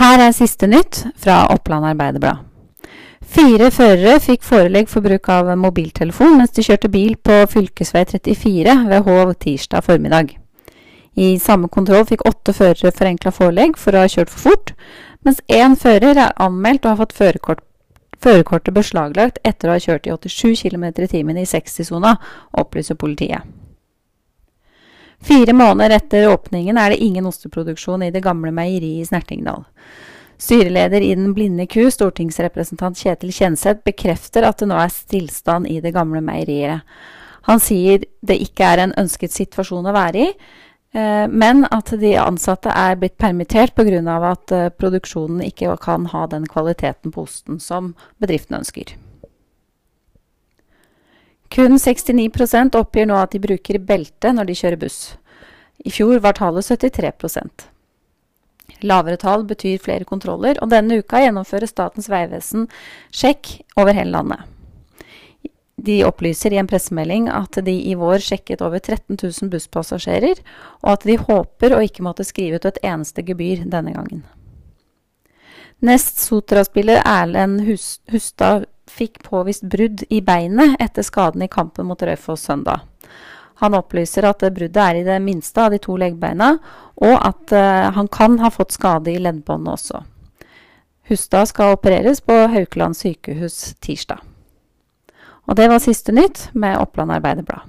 Her er siste nytt fra Oppland Arbeiderblad. Fire førere fikk forelegg for bruk av mobiltelefon mens de kjørte bil på fv. 34 ved Hov tirsdag formiddag. I samme kontroll fikk åtte førere forenkla forelegg for å ha kjørt for fort, mens én fører er anmeldt og har fått førerkort, førerkortet beslaglagt etter å ha kjørt i 87 km i timen i 60-sona, opplyser politiet. Fire måneder etter åpningen er det ingen osteproduksjon i det gamle meieriet i Snertingdal. Styreleder i Den blinde ku, stortingsrepresentant Kjetil Kjenseth, bekrefter at det nå er stillstand i det gamle meieriet. Han sier det ikke er en ønsket situasjon å være i, eh, men at de ansatte er blitt permittert pga. at eh, produksjonen ikke kan ha den kvaliteten på osten som bedriften ønsker. Kun 69% oppgir nå at de bruker belte når de kjører buss. I fjor var tallet 73% Lavere tall betyr flere kontroller, og denne uka gjennomfører Statens vegvesen sjekk over hele landet. De opplyser i en pressemelding at de i vår sjekket over 13 000 busspassasjerer, og at de håper å ikke måtte skrive ut et eneste gebyr denne gangen. Nest Sotra-spiller Erlend Hustad fikk påvist brudd i beinet etter skaden i kampen mot Raufoss søndag. Han opplyser at bruddet er i det minste av de to leggbeina, og at uh, han kan ha fått skade i leddbåndet også. Hustad skal opereres på Haukeland sykehus tirsdag. Og det var siste nytt med Oppland Arbeiderblad.